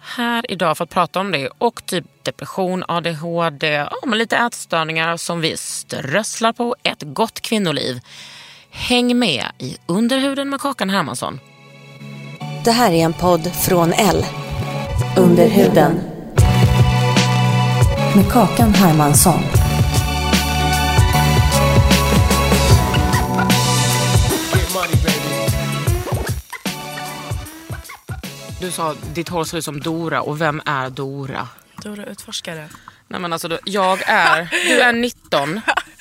här idag för att prata om det och typ depression, ADHD, ja, men lite ätstörningar som vi strösslar på ett gott kvinnoliv. Häng med i Underhuden med Kakan Hermansson. Det här är en podd från L. Underhuden. Med Kakan Hermansson. Du sa ditt hår ser ut som Dora och vem är Dora? Dora Utforskare. Nej men alltså, jag är, du är 19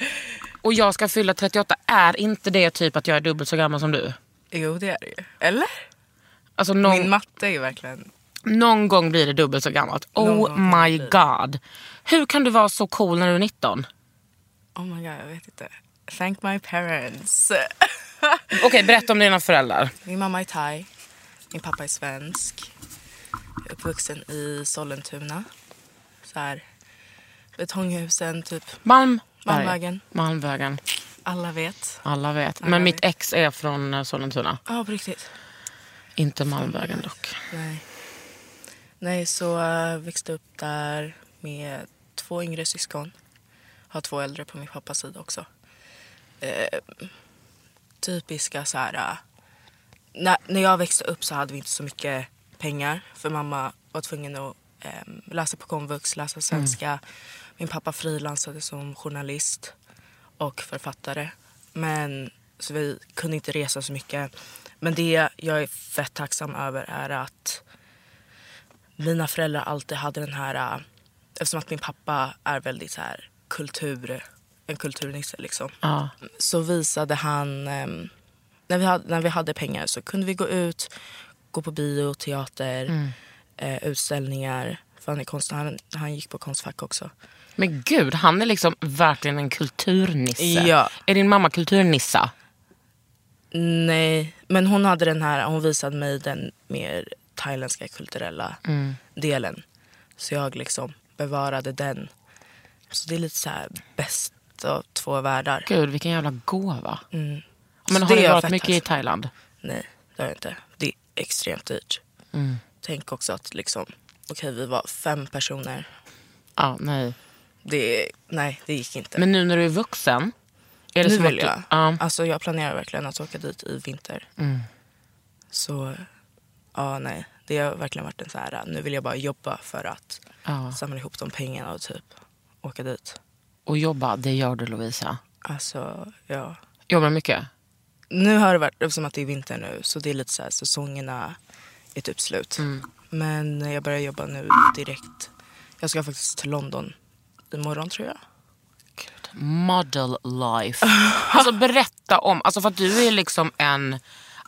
och jag ska fylla 38. Är inte det typ att jag är dubbelt så gammal som du? Jo, det är det ju. Eller? Alltså någon, Min matte är ju verkligen... någon gång blir det dubbelt så gammalt. Oh my god. Hur kan du vara så cool när du är 19? Oh my god, jag vet inte. Thank my parents. Okej, berätta om dina föräldrar. Min mamma är thai. Min pappa är svensk. Jag är uppvuxen i Sollentuna. Så här, betonghusen, typ. Malm... Malmvägen. Malmvägen. Alla vet. Alla vet. Alla Men mitt vet. ex är från eh, Sollentuna. Ja, på riktigt. Inte Malmvägen dock. Nej. Nej, så uh, växte upp där med två yngre syskon. Har två äldre på min pappas sida också. Eh, typiska så här... när, när jag växte upp så hade vi inte så mycket pengar. För mamma var tvungen att eh, läsa på komvux, läsa svenska. Min pappa frilansade som journalist och författare. Men så vi kunde inte resa så mycket. Men det jag är fett tacksam över är att mina föräldrar alltid hade den här... äh, Eftersom att min pappa är väldigt så här kultur, en kulturnisse liksom. Ja. Så visade han... ehm, när, vi hade, när vi hade pengar så kunde vi gå ut, gå på bio, teater, eh, utställningar. För han är konstnär, han, han gick på Konstfack också. Men gud, han är liksom verkligen en kulturnisse. Ja. Är din mamma kulturnissa? Nej, men hon hade den här, hon visade mig den mer thailändska kulturella delen. Så jag liksom bevarade den. Så det är lite så här bäst av två världar. Gud, vilken jävla gåva. Mm. Men har du varit mycket i. Thailand? Nej, det har jag inte. Det är extremt dyrt. Mm. Tänk också att liksom, okej vi var fem personer. Ja, nej. Det, nej, det gick inte. Men nu när du är vuxen? Är det nu som vill att du, jag. Ja. Alltså jag planerar verkligen att åka dit i vinter. Mm. Så, ja nej. Det har verkligen varit en så här, nu vill jag bara jobba för att Ja. samla ihop de pengarna och typ åka dit. Och jobba, det gör du Lovisa. Alltså, ja. Jobbar mycket? Nu har det varit, eftersom att det är vinter nu, så det är lite så här, säsongerna är typ slut. Mm. Men jag börjar jobba nu direkt. Jag ska faktiskt till London imorgon tror jag. Model life. Alltså berätta om, alltså för att du är liksom en,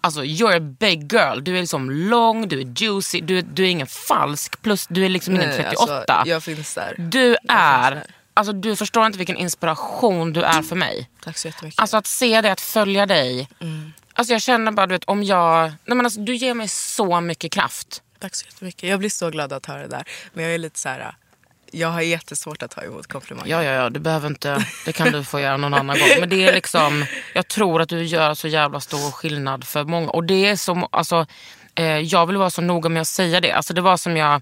alltså you're a big girl. Du är liksom lång, du är juicy, du, är- du är ingen falsk plus du är liksom ingen 38. Alltså, jag finns där. Du finns är. Alltså du förstår inte vilken inspiration du är för mig. Tack så jättemycket. Alltså att se dig, att följa dig. Mm. Alltså jag känner bara du vet om jag, nej men alltså, du ger mig så mycket kraft. Tack så jättemycket. Jag blir så glad att höra det där. Men jag är lite så här... Jag har jättesvårt att ta emot komplimanger. Ja, ja, ja, du behöver inte, det kan du få göra någon annan gång. Men det är liksom, jag tror att du gör så jävla stor skillnad för många. Och det är som, alltså, eh, jag vill vara så noga med att säga det. Alltså det var som jag,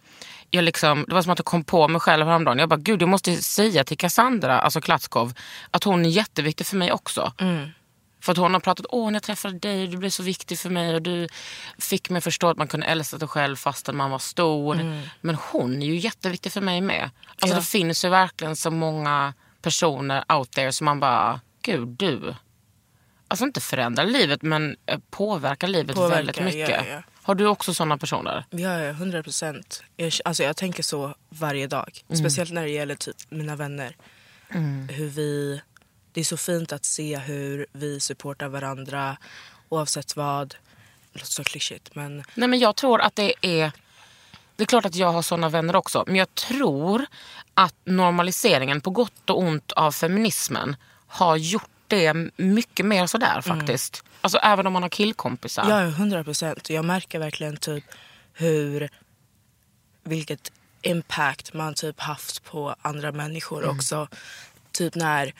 jag liksom, det var som att jag kom på mig själv häromdagen. Jag bara, gud jag måste säga till Cassandra, alltså Klatskov, att hon är jätteviktig för mig också. För att hon har pratat, åh när jag träffade dig, du blev så viktig för mig och du fick mig förstå att man kunde älska sig själv fastän man var stor. Men hon är ju jätteviktig för mig med. Alltså Ja. det finns ju verkligen så många personer out there som man bara, gud du. Alltså inte förändrar livet men eh, påverkar livet Påverkar, väldigt mycket. ja, ja. Har du också sådana personer? Ja, ja, 100 procent. Alltså, jag tänker så varje dag. Mm. Speciellt när det gäller typ mina vänner. Hur vi, det är så fint att se hur vi supportar varandra oavsett vad. Det låter så klyschigt men Nej men jag tror att det är det är klart att jag har såna vänner också. Men jag tror att normaliseringen på gott och ont av feminismen har gjort det mycket mer sådär faktiskt. Alltså även om man har killkompisar. Ja, 100 procent. Jag märker verkligen typ hur vilket impact man typ haft på andra människor också. Typ när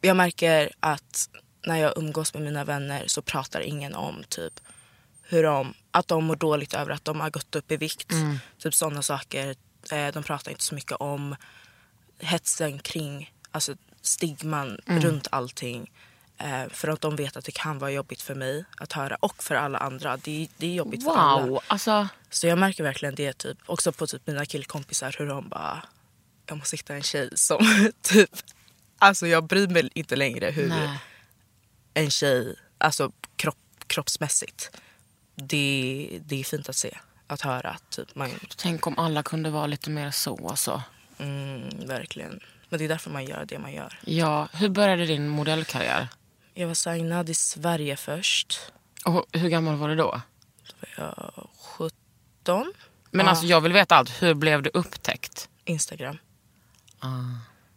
jag märker att när jag umgås med mina vänner så pratar ingen om typ hur de, att de mår dåligt över att de har gått upp i vikt. Typ sådana saker. Eh, De pratar inte så mycket om hetsen kring, alltså stigman runt allting. Eh, för att de vet att det kan vara jobbigt för mig att höra och för alla andra. Det, det är jobbigt för alla. Wow, alltså Så jag märker verkligen det typ, också på typ mina killkompisar hur de bara, jag måste hitta en tjej som typ, alltså jag bryr mig inte längre hur nej. en tjej, alltså kropp, kroppsmässigt. Det, det är fint att se, att höra typ man, Tänk om alla kunde vara lite mer så. Alltså. mm, verkligen. Men det är därför man gör det man gör. Ja, hur började din modellkarriär? Jag var signad i Sverige först. Och hur gammal var du då? Då var jag 17. Men Ja. alltså jag vill veta allt. Hur blev du upptäckt? Instagram. Ah.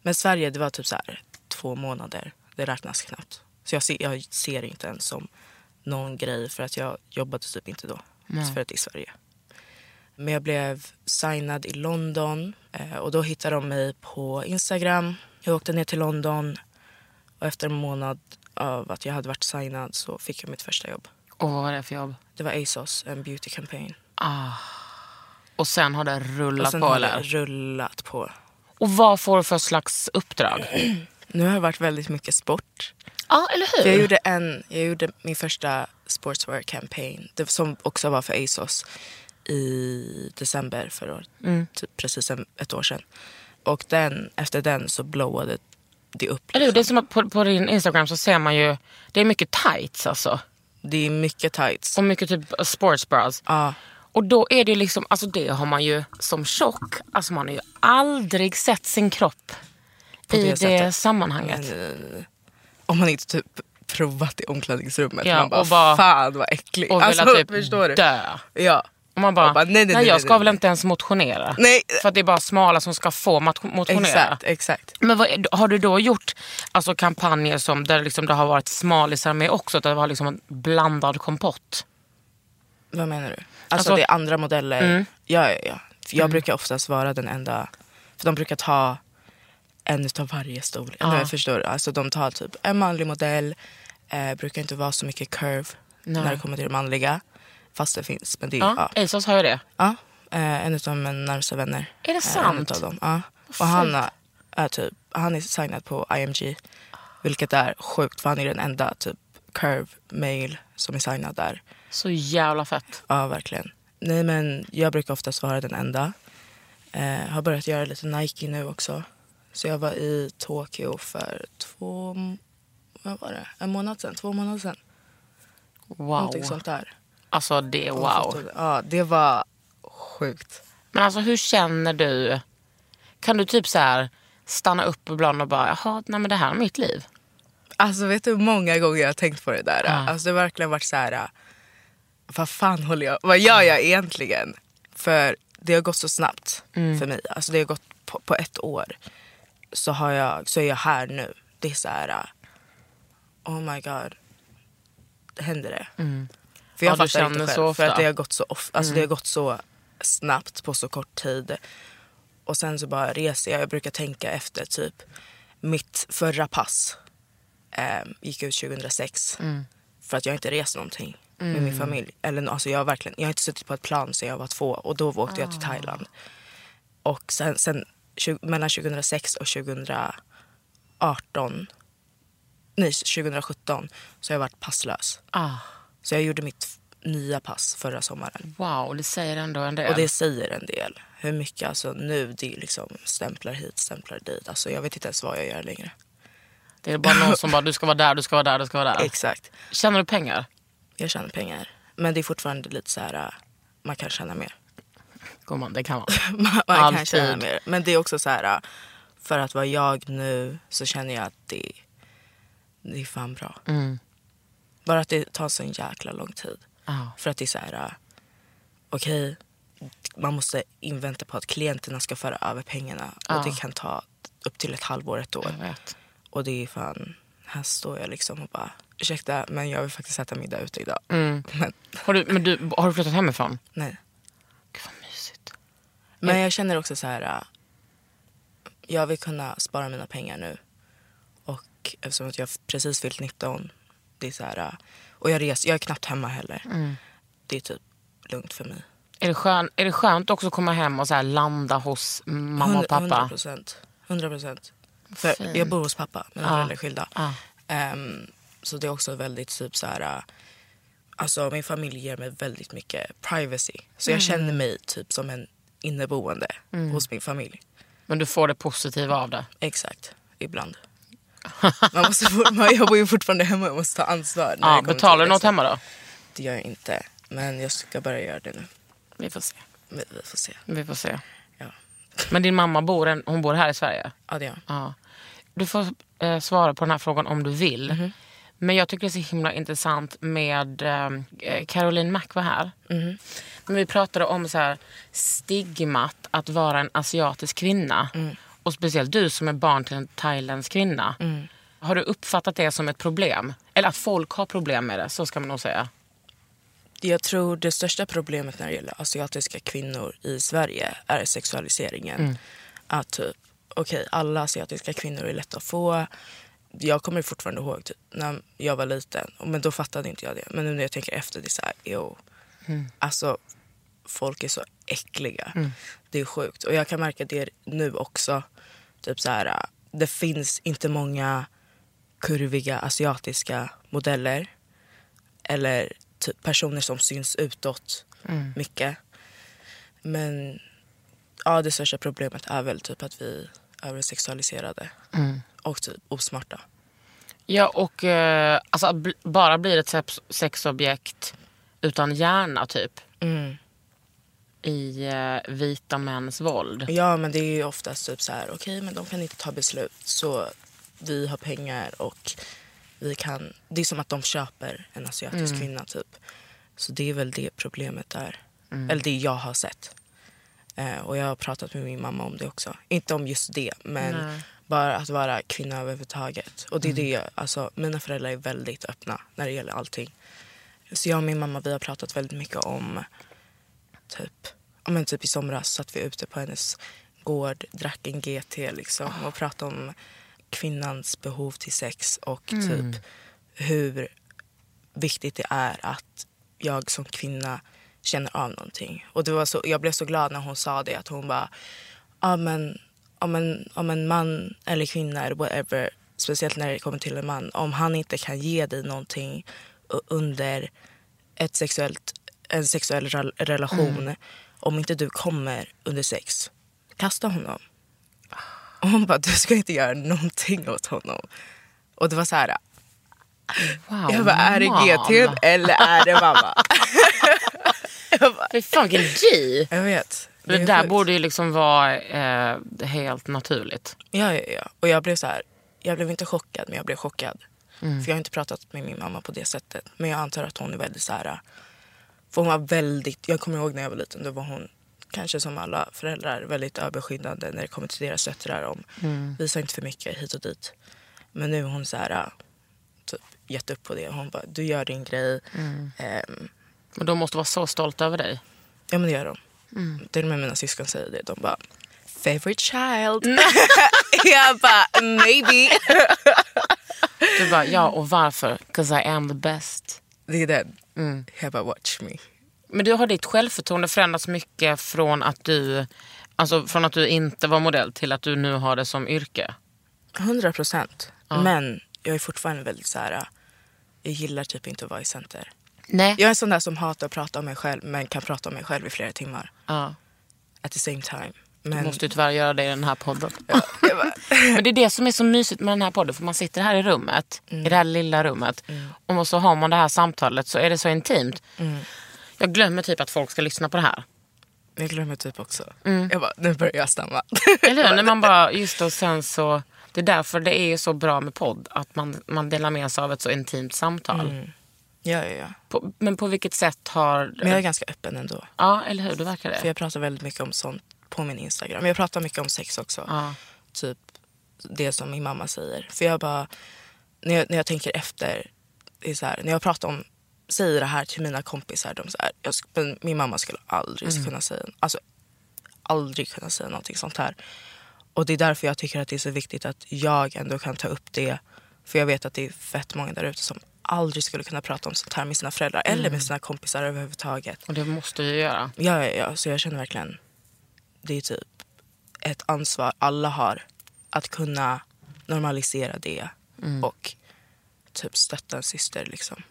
Men Sverige det var typ så här två månader. Det räknas knappt. Så jag ser, jag ser inte ens som någon grej för att jag jobbade typ inte då. Nej. För att det är Sverige. Men jag blev signad i London eh, och då hittade de mig på Instagram. Jag åkte ner till London och efter en månad av att jag hade varit signad så fick jag mitt första jobb. Och vad var det för jobb? Det var ASOS, en beauty campaign. Ah. Och sen har det Och rullat sen på har eller? det rullat på. Och vad får du för slags uppdrag? Nu har det varit väldigt mycket sport. Ja, eller hur? För jag, gjorde en, jag gjorde min första sportswear campaign som också var för ASOS i december förra året. Mm. Typ precis ett år sedan. Och den, efter den så blowade det upp. Liksom. Det är som att på, på din Instagram så ser man ju, det är mycket tights alltså. Det är mycket tights. Och mycket typ sportsbras. Ja, Och då är det ju liksom, alltså det har man ju som tjock, alltså man har ju aldrig sett sin kropp På i det det, sammanhanget. nej. Om man inte typ provat i omklädningsrummet. Ja, man bara, och bara- fan vad äckligt. Och alltså, typ förstår du? dö. Ja. Och man bara, Och bara, nej, nej, nej, nej, jag ska väl inte ens motionera. Nej, För att det är bara smala som ska få motionera. exakt, exakt. Men vad, har du då gjort alltså, kampanjer som, där liksom det har varit smalisar med också? Där det var liksom en blandad kompott? Vad menar du? Alltså, Alltså- det är andra modeller? Mm. Ja, ja, ja. Jag brukar oftast vara den enda. För de brukar ta en utav varje storlek. Ja. Jag förstår. Alltså, de tar typ en manlig modell. Eh, brukar inte vara så mycket curve Nej. när det kommer till det manliga. Fast det finns. Men det, Ja, ja. Asos har ju det. Ja. Eh, en utav mina närmsta vänner. Är det Eh, sant? En utav dem. Ja. Och han är, är typ, han är signad på IMG. Vilket är sjukt för han är den enda typ curve male som är signad där. Så jävla fett. Ja, verkligen. Nej, men jag brukar oftast vara den enda. Eh, har börjat göra lite Nike nu också. Så jag var i Tokyo för två... Vad var det? En månad sedan? Två månader sedan? Wow. Någonting sånt där. Alltså det är wow. Ja, det var sjukt. Men alltså hur känner du? Kan du typ så här stanna upp ibland och bara, jaha, nej men det här är mitt liv. Alltså vet du hur många gånger jag har tänkt på det där? Ja. Alltså det har verkligen varit så här. Vad fan håller jag... Vad gör jag egentligen? För det har gått så snabbt Mm. för mig. Alltså det har gått på, på ett år. Så, har jag, så är jag här nu. Det är så här. Oh my god. Händer det? Mm. Ja, jag du fattar inte själv. så För. Mm. att det har, gått så of, alltså det har gått så snabbt på så kort tid. Och sen så bara reser jag. Jag brukar tänka efter typ mitt förra pass eh, gick ut 2006. Mm. För att jag inte rest någonting med min familj. Eller, alltså jag, har verkligen, jag har inte suttit på ett plan sedan jag var två och då åkte jag Ah. till Thailand. Och sen, sen tju- mellan 2006 och 2018, nej 2017 så har jag varit passlös. Ah, Så jag gjorde mitt nya pass förra sommaren. wow, det säger ändå en del. Och det säger en del. Hur mycket alltså nu det liksom stämplar hit, stämplar dit. Alltså jag vet inte ens vad jag gör längre. Det är bara någon som bara, du ska vara där, du ska vara där, du ska vara där. Exakt. Tjänar du pengar? Jag tjänar pengar. Men det är fortfarande lite så här, äh, man kan tjäna mer. Gumman, det kan man. man man kan Alltid. tjäna mer. Men det är också så här, äh, för att vara jag nu så känner jag att det, det är fan bra. Mm. Bara att det tar så en jäkla lång tid. Ah. För att det är så här, äh, okej, man måste invänta på att klienterna ska föra över pengarna. Ja. Och det kan ta upp till ett halvår, ett år. Och det är fan, här står jag liksom och bara, ursäkta men jag vill faktiskt äta middag ute idag. Mm. Men Har, du, men du, har du flyttat hemifrån? nej. Gud vad mysigt. Men jag känner också så här, äh, jag vill kunna spara mina pengar nu. Och eftersom att jag precis fyllt 19, det är så här, äh, och jag reser, jag är knappt hemma heller. Mm. Det är typ lugnt för mig. Är det, skön, är det skönt också att komma hem och så här landa hos mamma och pappa? 100 procent. 100 procent. Jag bor hos pappa, mina Ja. föräldrar är skilda. Ja. Ehm, så det är också väldigt typ så här... äh, Alltså min familj ger mig väldigt mycket privacy. Så Mm. jag känner mig typ som en inneboende hos min familj. Men du får det positiva av det? Exakt, ibland. Man måste, man, jag bor ju fortfarande hemma och måste ta ansvar. När Ja, betalar du något hemma då? Det gör jag inte. Men jag ska börja göra det nu. Vi får se. Vi, vi får se. Vi får se. Ja, Men din mamma bor, en, hon bor här i Sverige? ja det gör. Ja. Du får eh, svara på den här frågan om du vill. Mhm. Men jag tycker det är så himla intressant med eh, Caroline Mack var här. Mhm. Men vi pratade om så här, stigmat att vara en asiatisk kvinna. Mm. Och speciellt du som är barn till en thailändsk kvinna. Mm. Har du uppfattat det som ett problem? Eller att folk har problem med det, så ska man nog säga. Jag tror det största problemet när det gäller asiatiska kvinnor i Sverige är sexualiseringen. Att typ, okej, alla asiatiska kvinnor är lätta att få. Jag kommer fortfarande ihåg typ, när jag var liten, men då fattade inte jag det. Men nu när jag tänker efter, det är så här, jo. Alltså, folk är så äckliga. Det är sjukt. Och jag kan märka det nu också. Typ så här, det finns inte många kurviga asiatiska modeller eller typ personer som syns utåt mycket. Men ja, det största problemet är väl typ att vi är översexualiserade och typ osmarta. Ja, och eh, alltså, bara blir ett sex- sexobjekt utan hjärna typ. Mm. I eh, vita mäns våld. Ja, men det är ju oftast typ så här, okej, men de kan inte ta beslut så vi har pengar och vi kan. Det är som att de köper en asiatisk kvinna typ. Så det är väl det problemet är. Eller det jag har sett. Eh, och jag har pratat med min mamma om det också. Inte om just det, men Nej. bara att vara kvinna överhuvudtaget. Och det är det, alltså mina föräldrar är väldigt öppna när det gäller allting. Så jag och min mamma vi har pratat väldigt mycket om typ, ja, men typ i somras satt vi ute på hennes gård, drack en GT liksom och pratade om kvinnans behov till sex och typ hur viktigt det är att jag som kvinna känner av någonting. Och det var så, jag blev så glad när hon sa det, att hon bara, ja men om en, om en man eller kvinna eller whatever, speciellt när det kommer till en man, om han inte kan ge dig någonting under ett sexuellt, en sexuell rel- relation, om inte du kommer under sex, kasta honom. Och hon bara, du ska inte göra någonting åt honom. Och det var så här, Wow, jag bara, är det. GT eller är det mamma? Fy fan vilken G! jag vet. Det, är där sjukt. borde ju liksom vara eh, helt naturligt. Ja, ja, ja. Och jag blev så här, jag blev inte chockad men jag blev chockad. För jag har inte pratat med min mamma på det sättet. Men jag antar att hon är väldigt så här, för hon var väldigt, jag kommer ihåg när jag var liten, då var hon kanske som alla föräldrar väldigt överskyddande när det kommer till deras döttrar. Om, Visa inte för mycket hit och dit. Men nu är hon så här, typ gett upp på det. Hon bara, du gör din grej. Ehm, Men de måste vara så stolta över dig. Ja men det gör de. Till och med mina syskon säger det. De bara favorite child. jag bara maybe. Du bara, ja och varför? 'Cause I am the best. Det är den. Jag bara watch me. Men du har ditt självförtroende förändrats mycket från att du Alltså från att du inte var modell till att du nu har det som yrke? 100 procent. Men jag är fortfarande väldigt så här. Jag gillar typ inte att vara i center. Nej. Jag är en sån där som hatar att prata om mig själv men kan prata om mig själv i flera timmar. Ja. At the same time. Du Men, måste ju tyvärr göra det i den här podden. bara, Men det är det som är så mysigt med den här podden. För man sitter här i rummet, i det här lilla rummet. Och så har man det här samtalet så är det så intimt. Jag glömmer typ att folk ska lyssna på det här. jag glömmer typ också. Mm. Jag bara, nu börjar jag stamma. Eller hur? När man bara, just och sen så... Det är därför det är så bra med podd. Att man, man delar med sig av ett så intimt samtal. ja, ja, ja. På, men på vilket sätt har... Men jag är ganska öppen ändå. Ja, eller hur? Det verkar För det. jag pratar väldigt mycket om sånt på min Instagram. Jag pratar mycket om sex också. Ja. Typ det som min mamma säger. För jag bara, när jag, när jag tänker efter, det så här, när jag pratar om, säger det här till mina kompisar, de så här, jag, min mamma skulle aldrig kunna säga, alltså aldrig kunna säga någonting sånt här. Och det är därför jag tycker att det är så viktigt att jag ändå kan ta upp det. För jag vet att det är fett många där ute som aldrig skulle kunna prata om sånt här med sina föräldrar eller med sina kompisar överhuvudtaget. Och det måste vi göra. Ja, ja, ja. Så jag känner verkligen, det är typ ett ansvar alla har att kunna normalisera det och typ stötta en syster liksom.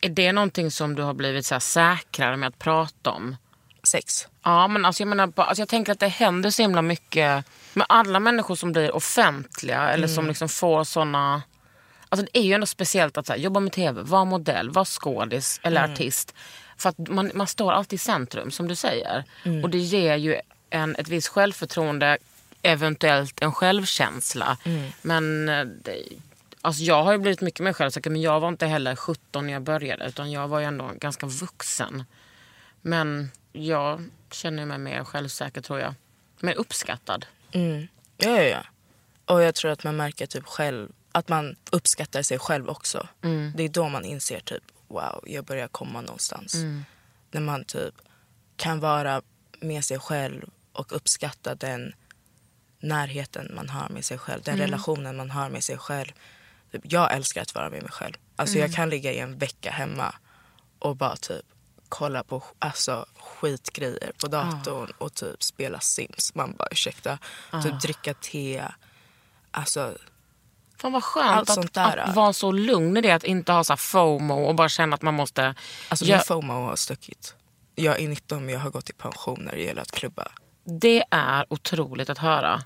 Är det någonting som du har blivit så här säkrare med att prata om? Sex. Ja, men alltså jag, menar, alltså jag tänker att det händer så himla mycket med alla människor som blir offentliga eller som liksom får såna... Alltså det är ju ändå speciellt att så här, jobba med tv, vara modell, vara skådis eller artist. För att man, man står alltid i centrum som du säger. Och det ger ju en, ett visst självförtroende, eventuellt en självkänsla. Men eh, det, alltså jag har ju blivit mycket mer självsäker men jag var inte heller 17 när jag började utan jag var ju ändå ganska vuxen. Men jag känner mig mer självsäker tror jag. Mer uppskattad. Mm. Ja, ja, ja. Och jag tror att man märker typ själv att man uppskattar sig själv också. Det är då man inser typ wow, jag börjar komma någonstans. När man typ kan vara med sig själv och uppskatta den närheten man har med sig själv. Den relationen man har med sig själv. Typ, jag älskar att vara med mig själv. Alltså jag kan ligga i en vecka hemma och bara typ kolla på alltså, skitgrejer på datorn och typ spela Sims. Man bara ursäkta. Typ dricka te. Alltså Fan vad skönt Allt att, där. att vara så lugn i det. Att inte ha så FOMO och bara känna att man måste... Alltså Ja. min FOMO har stuckit. Jag är 19 men jag har gått i pension när det gäller att klubba. Det är otroligt att höra.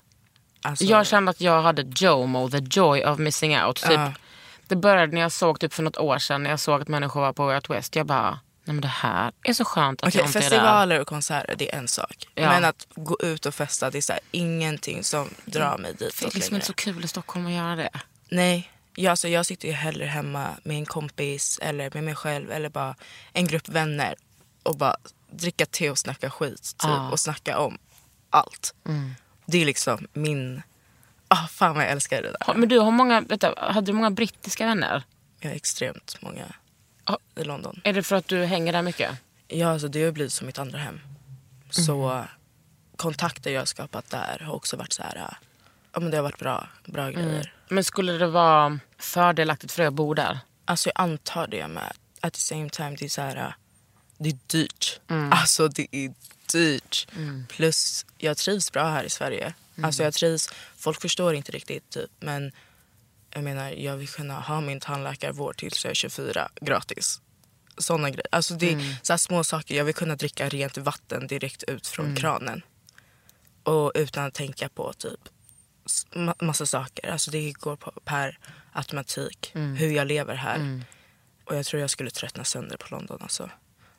Alltså, Jag kände att jag hade JOMO, the joy of missing out. Typ, Ja. Det började när jag såg typ för något år sedan när jag såg att människor var på Way Out West. Jag bara, nej men det här är så skönt att Okej, jag inte festivaler och konserter det är en sak. Ja. Men att gå ut och festa det är så här, ingenting som drar mig dit Det är liksom längre. inte så kul i Stockholm att göra det. Nej, jag, alltså, jag sitter ju hellre hemma med en kompis eller med mig själv eller bara en grupp vänner och bara dricka te och snacka skit typ, Ja. och snacka om allt. Det är liksom min... Ah, fan vad jag älskar det där. Men du, har många, vänta, hade du många brittiska vänner? Jag har extremt många Ja. i London. Är det för att du hänger där mycket? Ja, alltså, det har blivit som mitt andra hem. Så kontakter jag har skapat där har också varit så här... äh, Ja, men det har varit bra, bra grejer. Men skulle det vara fördelaktigt för dig att bo där? Alltså jag antar det med. At the same time, det är så här... äh, Det är dyrt. Alltså det är dyrt. Plus jag trivs bra här i Sverige. Alltså jag trivs. Folk förstår inte riktigt typ. Men jag menar jag vill kunna ha min tandläkarvård tills jag är 24 gratis. Såna grejer. Alltså det är så små saker. Jag vill kunna dricka rent vatten direkt ut från kranen. Och utan att tänka på typ massa saker. Alltså det går på, per automatik. Hur jag lever här. Och jag tror jag skulle tröttna sönder på London. Alltså.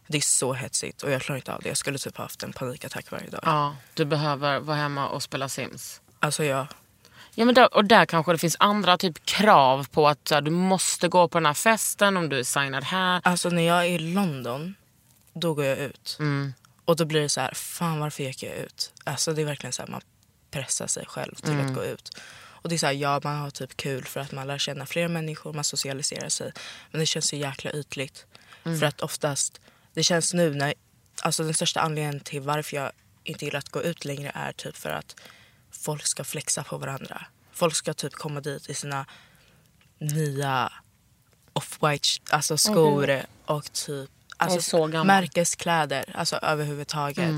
Det är så hetsigt och jag klarar inte av det. Jag skulle typ haft en panikattack varje dag. Ja. Du behöver vara hemma och spela Sims? Alltså jag, Ja, men där, och där kanske det finns andra typ krav på att så här, du måste gå på den här festen om du är signad här. alltså när jag är i London, då går jag ut. Och då blir det så här, fan varför gick jag ut? Alltså det är verkligen så här, man pressar sig själv till att gå ut. Och det är så här, ja man har typ kul för att man lär känna fler människor, man socialiserar sig. Men det känns så jäkla ytligt. För att oftast, det känns nu när, alltså den största anledningen till varför jag inte gillar att gå ut längre är typ för att folk ska flexa på varandra. Folk ska typ komma dit i sina nya off-white alltså skor och typ Och alltså, så gammal. märkeskläder alltså överhuvudtaget.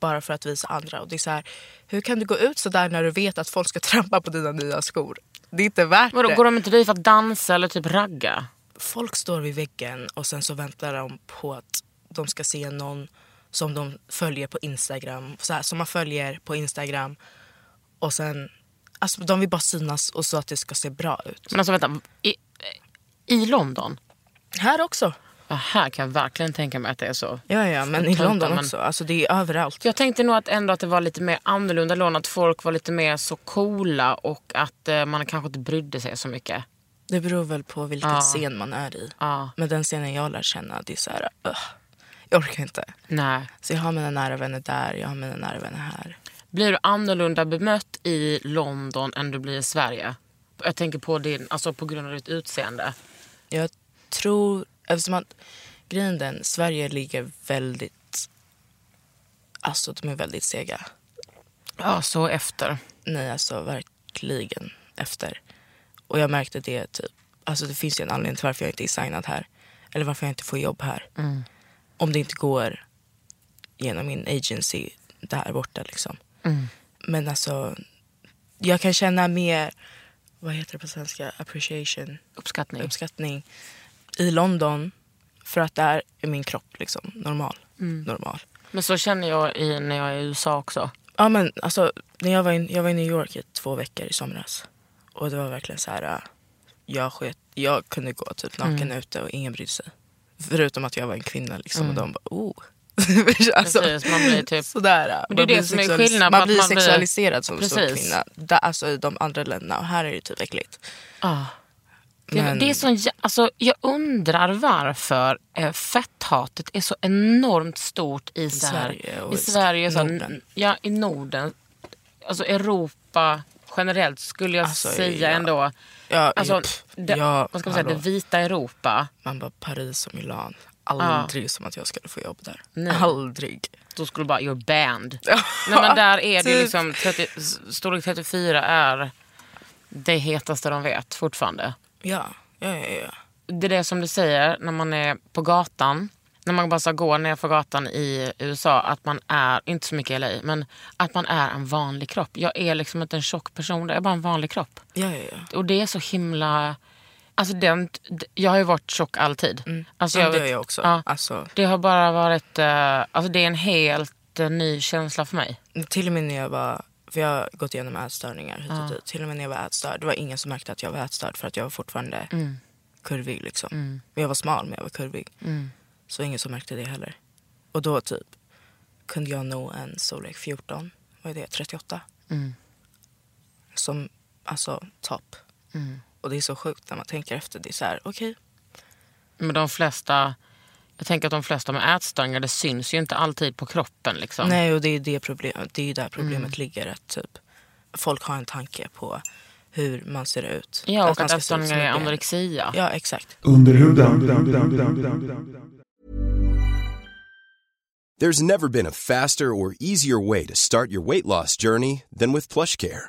bara för att visa andra. Och det är så här, hur kan du gå ut så där när du vet att folk ska trampa på dina nya skor? Det är inte värt Vadå, det. går de inte dit för att dansa eller typ ragga? Folk står vid väggen och sen så väntar de på att de ska se någon som de följer på Instagram. Så här, som man följer på Instagram. Och sen, alltså de vill bara synas och så att det ska se bra ut. Men alltså vänta, i, i London? Här också. Ja, här kan jag verkligen tänka mig att det är så. Ja, ja, men i London också. Alltså det är överallt. Jag tänkte nog att ändå att det var lite mer annorlunda London. Att folk var lite mer så coola och att eh, man kanske inte brydde sig så mycket. Det beror väl på vilken Ja. scen man är i. Ja. Men den scenen jag lär känna, det är så här, ugh, jag orkar inte. Nej. Så jag har mina nära vänner där, jag har mina nära vänner här. Blir du annorlunda bemött i London än du blir i Sverige? Jag tänker på din, alltså på grund av ditt utseende. Jag tror, eftersom att grejen den, Sverige ligger väldigt, alltså de är väldigt sega. Ja, så efter. Nej, alltså verkligen efter. Och jag märkte det typ, alltså det finns ju en anledning till varför jag inte är signad här. Eller varför jag inte får jobb här. Om det inte går genom min agency där borta liksom. Men alltså, jag kan känna mer, vad heter det på svenska, appreciation, Uppskattning. uppskattning i London. För att där är min kropp liksom normal. normal. Men så känner jag i, när jag är i USA också. Ja men alltså, när jag var, i, jag var i New York i två veckor i somras. Och det var verkligen så här, äh, jag, sket, jag kunde gå typ naken ute och ingen brydde sig. Förutom att jag var en kvinna liksom och de bara oh. alltså, Precis, man blir typ- sådär. Men det är det som är sexualis- skillnad på Man att blir man blir- sexualiserad som, som Precis. kvinna. Där, alltså i de andra länderna. Och här är det typ äckligt. Ah. Men- det är sån, alltså, jag undrar varför eh, fetthatet är så enormt stort i, så här, Sverige och i i Sverige. Så Norden. Ja, i Norden. Alltså Europa generellt skulle jag Alltså, säga ja. ändå. Ja, Alltså, det, ja, vad ska man säga, det vita Europa. Man bara Paris och Milan. Aldrig som att jag skulle få jobb där. Nej. Aldrig. Då skulle bara, you're banned. Nej, men där är det Typ. liksom, 30, storlek 34 är det hetaste de vet fortfarande. Ja, ja, ja. ja. det är det som du säger när man är på gatan. När man bara går ner för gatan i USA. Att man är, inte så mycket i LA, men att man är en vanlig kropp. Jag är liksom inte en tjock person, jag är bara en vanlig kropp. ja, ja, ja. Och det är så himla... Alltså den, jag har ju varit tjock alltid. Alltså Mm. Ja, det vet- gör jag också. Ja, Alltså, det har bara varit... eh, alltså det är en helt eh, ny känsla för mig. till och med när jag var, för jag har gått igenom ätstörningar hit och dit. Till och med när jag var ätstörd, det var ingen som märkte att jag var ätstörd för att jag var fortfarande kurvig liksom. Men jag var smal men jag var kurvig. Så ingen som märkte det heller. Och då typ kunde jag nå en storlek 14, vad är det, 38? Som, alltså topp. Och det är så sjukt när man tänker efter. Det är så här, okej. Men de flesta... Jag tänker att de flesta med ätstörningar, det syns ju inte alltid på kroppen. Liksom. Nej, och det är det problemet. Det är ju där problemet ligger. Att typ, folk har en tanke på hur man ser ut. Ja, och att ut ätstörningar är anorexia. Ja, exakt. Under huden. There's never been a faster or easier way to start your weight loss journey than with PlushCare.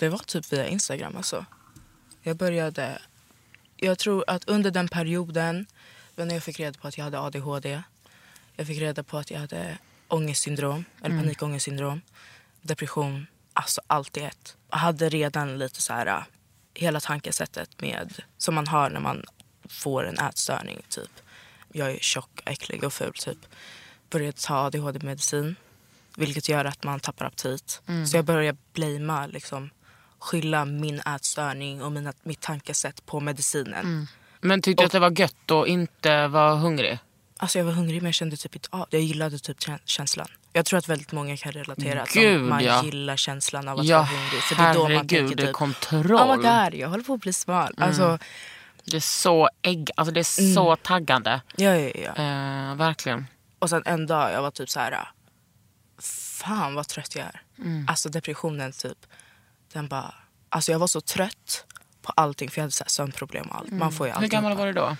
Det var typ via Instagram alltså. Jag började... Jag tror att under den perioden när jag fick reda på att jag hade ADHD. Jag fick reda på att jag hade ångestsyndrom, eller panikångestsyndrom. Depression, alltså allt i ett. Jag hade redan lite så här... äh, Hela tankesättet med, som man har när man får en ätstörning. typ. Jag är tjock, äcklig och ful typ. började ta ADHD-medicin. Vilket gör att man tappar aptit. Mm. Så jag började blamea, liksom, skylla min ätstörning och mina, mitt tankesätt på medicinen. Men tyckte du att det var gött att inte vara hungrig? Alltså jag var hungrig men jag kände typ inte av. Jag gillade typ kä- känslan. Jag tror att väldigt många kan relatera. Att Gud, man, man ja. gillar känslan av att Ja, vara hungrig. För det är då man tänker typ, kontroll. oh my god, jag håller på att bli smal. Alltså, Det är så ägg, alltså det är så taggande. ja, ja, ja. Eh, verkligen. Och sen en dag jag var typ så här. Fan vad trött jag är. Alltså depressionen typ. Den bara. Alltså jag var så trött på allting. För jag hade så här sömnproblem och allt. Man får ju Hur gammal var du då?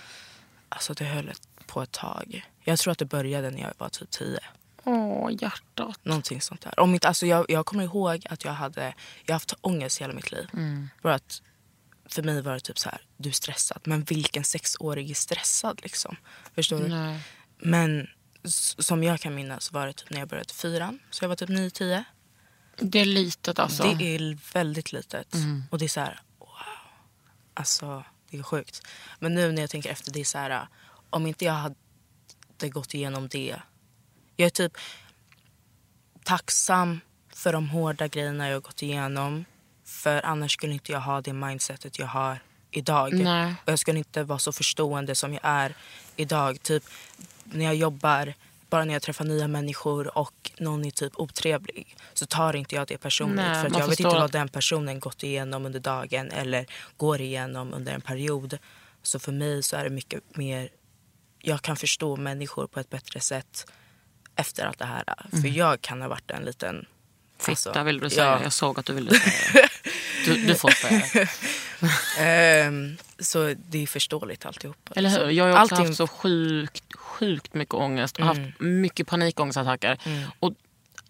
Alltså det höll på ett tag. Jag tror att det började när jag var typ tio. Åh, hjärtat. Någonting sånt där. Om inte, alltså jag, jag kommer ihåg att jag hade jag haft ångest hela mitt liv. Bara att för mig var det typ så här, du är stressad. Men vilken sexårig är stressad liksom? Förstår du? Nej. Men som jag kan minnas var det typ när jag började fyran. Så jag var typ 9-10. Det är litet alltså. Det är väldigt litet. Och det är så här, wow. Alltså, det är sjukt. Men nu när jag tänker efter, det är så här, om inte jag hade gått igenom det. Jag är typ tacksam för de hårda grejerna jag har gått igenom. För annars skulle inte jag ha det mindsetet jag har idag. Nej. Och jag skulle inte vara så förstående som jag är idag. Typ när jag jobbar, bara när jag träffar nya människor och någon är typ otrevlig så tar inte jag det personligt. Nej, för jag vet förstår inte vad den personen gått igenom under dagen eller går igenom under en period. Så för mig så är det mycket mer, jag kan förstå människor på ett bättre sätt efter allt det här. För jag kan ha varit en liten... Fitta alltså, vill du säga. ja. Jag såg att du ville säga det. Du, du får säga det. Ehm, så det är förståeligt alltihop. Eller hur? Jag har också Allting- haft så sjukt, sjukt mycket ångest och haft mycket panikångestattacker. Och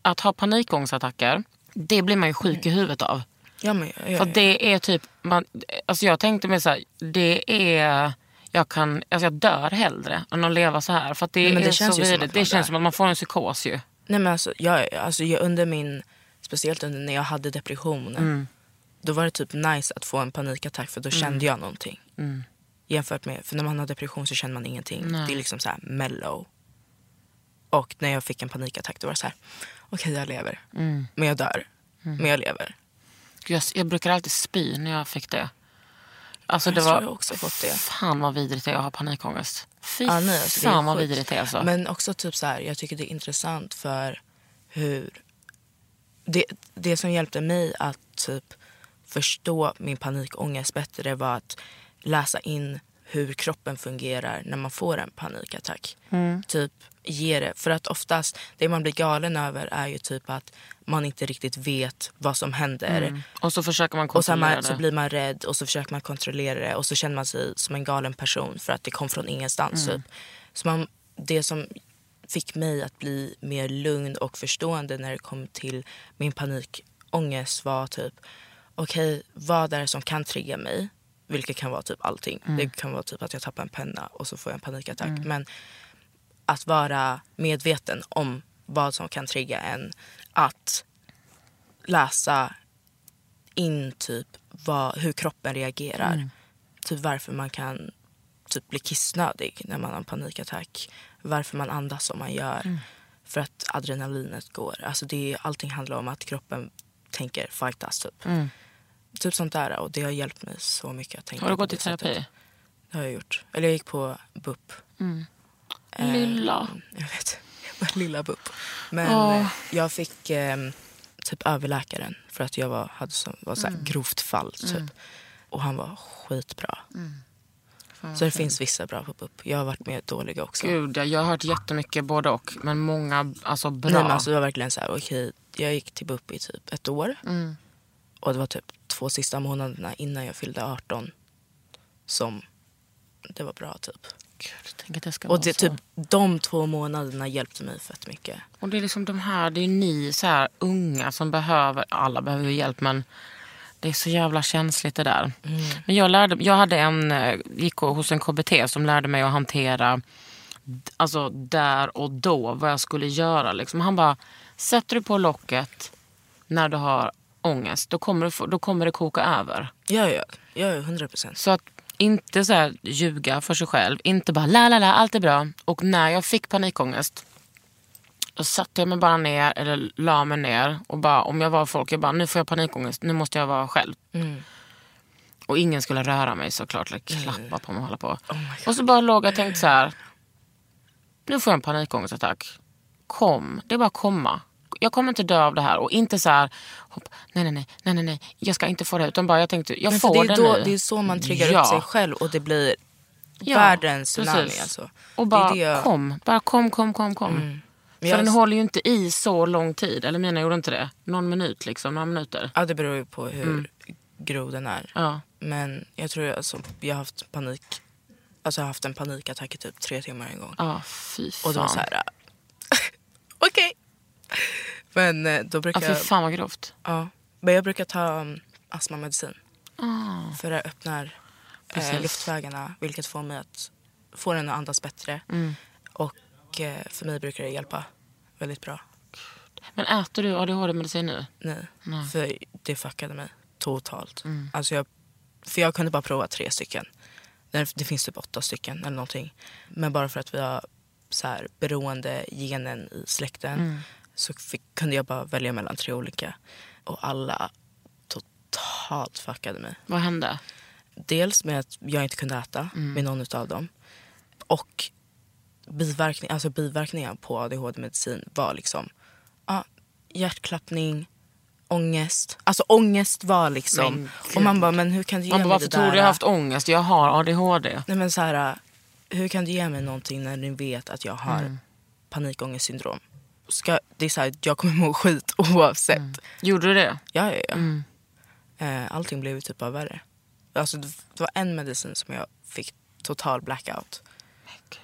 att ha panikångestattacker, det blir man ju sjuk i huvudet av. Ja, men, ja, ja, För det är typ, man, alltså jag tänkte mig så här, det är, jag, kan, alltså jag dör hellre än att leva så här. För att det, Nej, men det är känns så vidrigt. Det känns som att man får en psykos ju. Nej men alltså, jag, alltså jag, under min, speciellt under när jag hade depression. Mm. Då var det typ nice att få en panikattack för då Mm. kände jag någonting. Jämfört med, för när man har depression så känner man ingenting. Nej. Det är liksom så här mellow. Och när jag fick en panikattack då var det så här, okej jag lever. Mm. Men jag dör. Men jag lever. Jag, jag brukar alltid spy när jag fick det. Alltså Jag det var, jag också fått det. fan vad vidrigt det är att ha panikångest. Fy Ja, nej, alltså, fan vad vidrigt det är alltså. Men också typ så här, jag tycker det är intressant för hur... Det, det som hjälpte mig att typ förstå min panikångest bättre var att läsa in hur kroppen fungerar när man får en panikattack. Typ ge det. För att oftast, det man blir galen över är ju typ att man inte riktigt vet vad som händer. Och så försöker man Och så, kontrollera man, så blir man rädd och så försöker man kontrollera det och så känner man sig som en galen person för att det kom från ingenstans. Mm. Typ. Så man, det som fick mig att bli mer lugn och förstående när det kom till min panikångest var typ okej, vad är det som kan trigga mig? Vilket kan vara typ allting. Mm. Det kan vara typ att jag tappar en penna och så får jag en panikattack. Men att vara medveten om vad som kan trigga en. Att läsa in typ vad, hur kroppen reagerar. Typ varför man kan typ bli kissnödig när man har en panikattack. Varför man andas som man gör. För att adrenalinet går. Alltså det, allting handlar om att kroppen tänker fightas typ. Typ sånt där. Och det har hjälpt mig så mycket att tänka Har du gått i det sättet. terapi? Det har jag gjort. Eller jag gick på BUP. Eh, Lilla. Jag vet. Lilla BUP. Men eh, jag fick eh, typ överläkaren för att jag var, hade så, var så Mm. grovt fall. Typ. Och han var skitbra. Så det finns vissa bra på BUP. Jag har varit med dåliga också. Gud, ja, jag har hört jättemycket både och. Men många alltså bra. Nej, men alltså, det var verkligen så här, okej, jag gick till BUP i typ ett år. Mm. Och det var typ två sista månaderna innan jag fyllde 18 som det var bra typ. Gud, tänk att det ska Och vara det, så. typ, de två månaderna hjälpte mig fett mycket. Och det är liksom de här, det är ni så här unga som behöver, alla behöver hjälp men det är så jävla känsligt det där. Men jag, lärde, jag hade en, eh, gick hos en KBT som lärde mig att hantera alltså där och då vad jag skulle göra. Liksom. Han bara, sätter du på locket när du har ångest då kommer, du få, då kommer det koka över. Ja, ja, ja, 100 procent. Så att inte så här ljuga för sig själv. Inte bara la la la, allt är bra. Och när jag fick panikångest Då satte jag mig bara ner eller la mig ner och bara om jag var folk, jag bara nu får jag panikångest, nu måste jag vara själv. Mm. Och ingen skulle röra mig såklart, eller klappa på mig och hålla på. Oh och så bara låg jag och tänkte så här. Nu får jag en panikångestattack. Kom, det är bara att komma. Jag kommer inte dö av det här. Och inte så här, hopp, nej, nej, nej, nej, nej, nej, jag ska inte få det. Utan bara jag tänkte, jag Men får det, är det då, nu. det är så man triggar Ja. upp sig själv och det blir Ja, världens tsunami. Alltså. Och Det bara det jag- kom, bara kom, kom, kom, kom. Men För jag- den håller ju inte i så lång tid. Eller mina gjorde inte det. Någon minut liksom, några minuter. Ja, det beror ju på hur grov den är. Ja. Men jag tror alltså, jag har haft panik. Alltså jag har haft en panikattack i typ tre timmar en gång. Ja, fy fan. Och det var så här. Okej. Men eh, då ja, brukar fy jag... fan vad grovt. Ja. Men jag brukar ta um, astmamedicin. Ah, För det öppnar eh, luftvägarna vilket får mig att få den att andas bättre. Mm. Och eh, för mig brukar det hjälpa väldigt bra. Men äter du ADHD-medicin nu? Nej, Nej. för det fuckade mig totalt. Mm. Alltså jag, för jag kunde bara prova tre stycken. Det, det finns typ åtta stycken eller någonting. Men bara för att vi har så här, beroende genen i släkten Mm. så fick, kunde jag bara välja mellan tre olika. Och alla totalt fuckade mig. Vad hände? Dels med att jag inte kunde äta Mm. med någon av dem. Och biverkning, alltså biverkningar på ADHD-medicin var liksom ja, hjärtklappning, ångest. Alltså ångest var liksom... Men och man bara, men hur kan du ge Man bara, mig varför det tror där? du jag haft ångest? Jag har ADHD. Nej men så här, hur kan du ge mig någonting när du vet att jag har Mm. panikångestsyndrom? Ska, det är så här, jag kommer må skit oavsett. Gjorde du det? Ja, ja, ja. Mm. Eh, allting blev typ bara värre. Alltså, det det var en medicin som jag fick total blackout.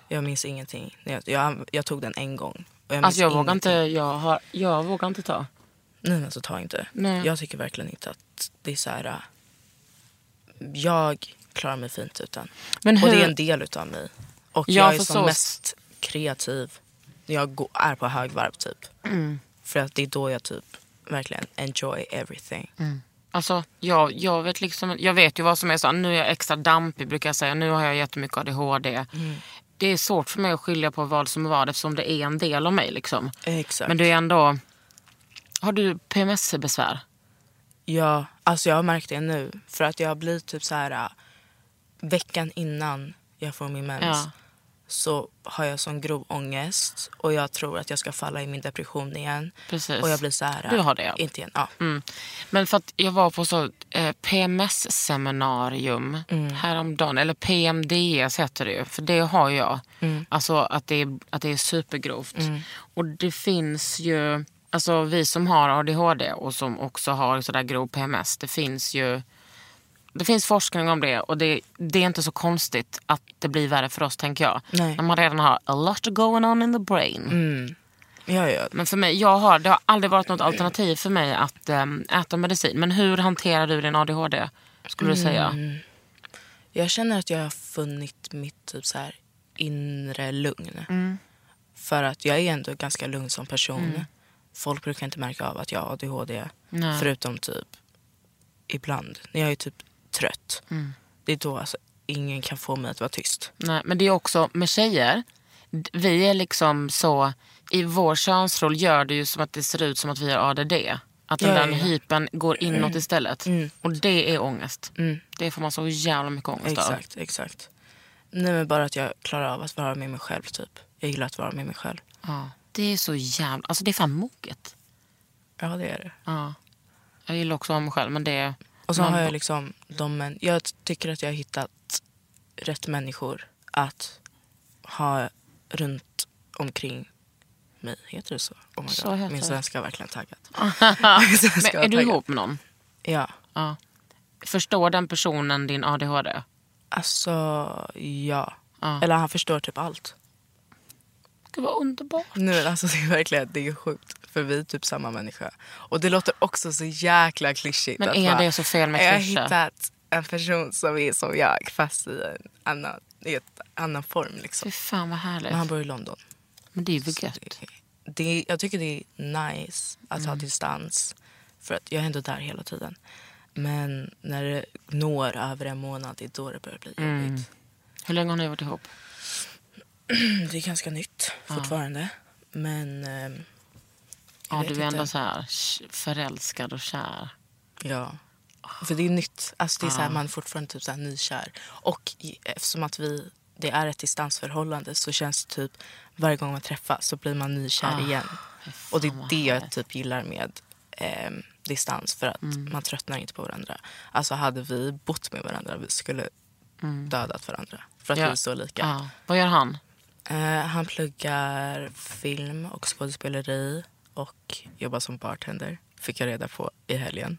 Jag minns ingenting. Jag, jag, jag tog den en gång. Jag Alltså jag vågar, inte, jag, har, jag vågar inte ta. Nej, men alltså ta inte. Nej. Jag tycker verkligen inte att det är så här... äh, Jag klarar mig fint utan. Men Och det hur- är en del utav mig. Och Ja, jag är som så- mest kreativ när jag går, är på högvarv typ. Mm. För att det är då jag typ verkligen enjoy everything. Alltså, jag, jag, vet liksom, jag vet ju vad som är så. Nu är jag extra dampig brukar jag säga. Nu har jag jättemycket ADHD. Det är svårt för mig att skilja på vad som är vad eftersom det är en del av mig. Liksom. Exakt. Men det är ändå... Har du PMS-besvär? Ja, alltså jag har märkt det nu. För att jag blir typ så här äh, veckan innan jag får min mens Ja. Så har jag sån grov ångest och jag tror att jag ska falla i min depression igen. Precis. Och jag blir så här. Du har det? Inte igen. Ja. Mm. Men för att jag var på så eh, PMS-seminarium Mm. häromdagen. Eller PMDS heter det ju. För det har jag. Mm. Alltså att det, är, att det är supergrovt. Och det finns ju, alltså vi som har ADHD och som också har sådär grov PMS. Det finns ju det finns forskning om det och det, det är inte så konstigt att det blir värre för oss tänker jag. Nej. När man redan har a lot going on in the brain. Mm. Ja, ja. Men för mig, jag har, det har aldrig varit något alternativ för mig att äm, äta medicin. Men hur hanterar du din ADHD? Skulle du säga? Mm. Jag känner att jag har funnit mitt typ så här inre lugn. Mm. För att jag är ändå ganska lugn som person. Folk brukar inte märka av att jag har ADHD. Nej. Förutom typ ibland. När jag är typ trött. Mm. Det är då alltså ingen kan få mig att vara tyst. Nej, men det är också med tjejer. Vi är liksom så, i vår könsroll gör det ju som att det ser ut som att vi har ADD. Att den Ja, där ja. hypen går inåt istället. Mm. Och det är ångest. Mm. Det får man så jävla mycket ångest av. Exakt, exakt. Nej men bara att jag klarar av att vara med mig själv typ. Jag gillar att vara med mig själv. Ja. Det är så jävla, alltså det är fan moget. Ja det är det. Ja. Jag gillar också att vara mig själv men det. Och så har jag liksom de män- Jag tycker att jag har hittat rätt människor att ha runt omkring mig. Heter det så? Oh my Så God. Min svenska har verkligen taggat. men är du ihop med någon? Ja. Ja. Förstår den personen din ADHD? Alltså, ja. Ja. Eller han förstår typ allt. Gud vad underbart. Nu, alltså, det är verkligen det är sjukt. För vi är typ samma människa. Och det låter också så jäkla klyschigt. Men är bara, det så fel med Jag har hittat en person som är som jag fast i en annan, i ett annan form. Liksom. Fy fan vad härligt. Men han bor i London. Men det är ju gött. Det, jag tycker det är nice att Mm. ha distans. För att jag är ändå där hela tiden. Men när det når över en månad, det är då det börjar bli Mm. jobbigt. Hur länge har ni varit ihop? Det är ganska nytt fortfarande. Men jag Ja, du är ändå inte. så här förälskad och kär. Ja. För det är nytt. Alltså det är så här, man är fortfarande typ så här nykär. Och eftersom att vi, det är ett distansförhållande så känns det typ varje gång man träffas så blir man nykär igen. Och det är det jag typ gillar med ehm, distans. För att man tröttnar inte på varandra. Alltså hade vi bott med varandra vi skulle dödat varandra. För att Ja. vi är så lika. Ja. Vad gör han? Eh, han pluggar film och skådespeleri och jobbar som bartender. Fick jag reda på i helgen.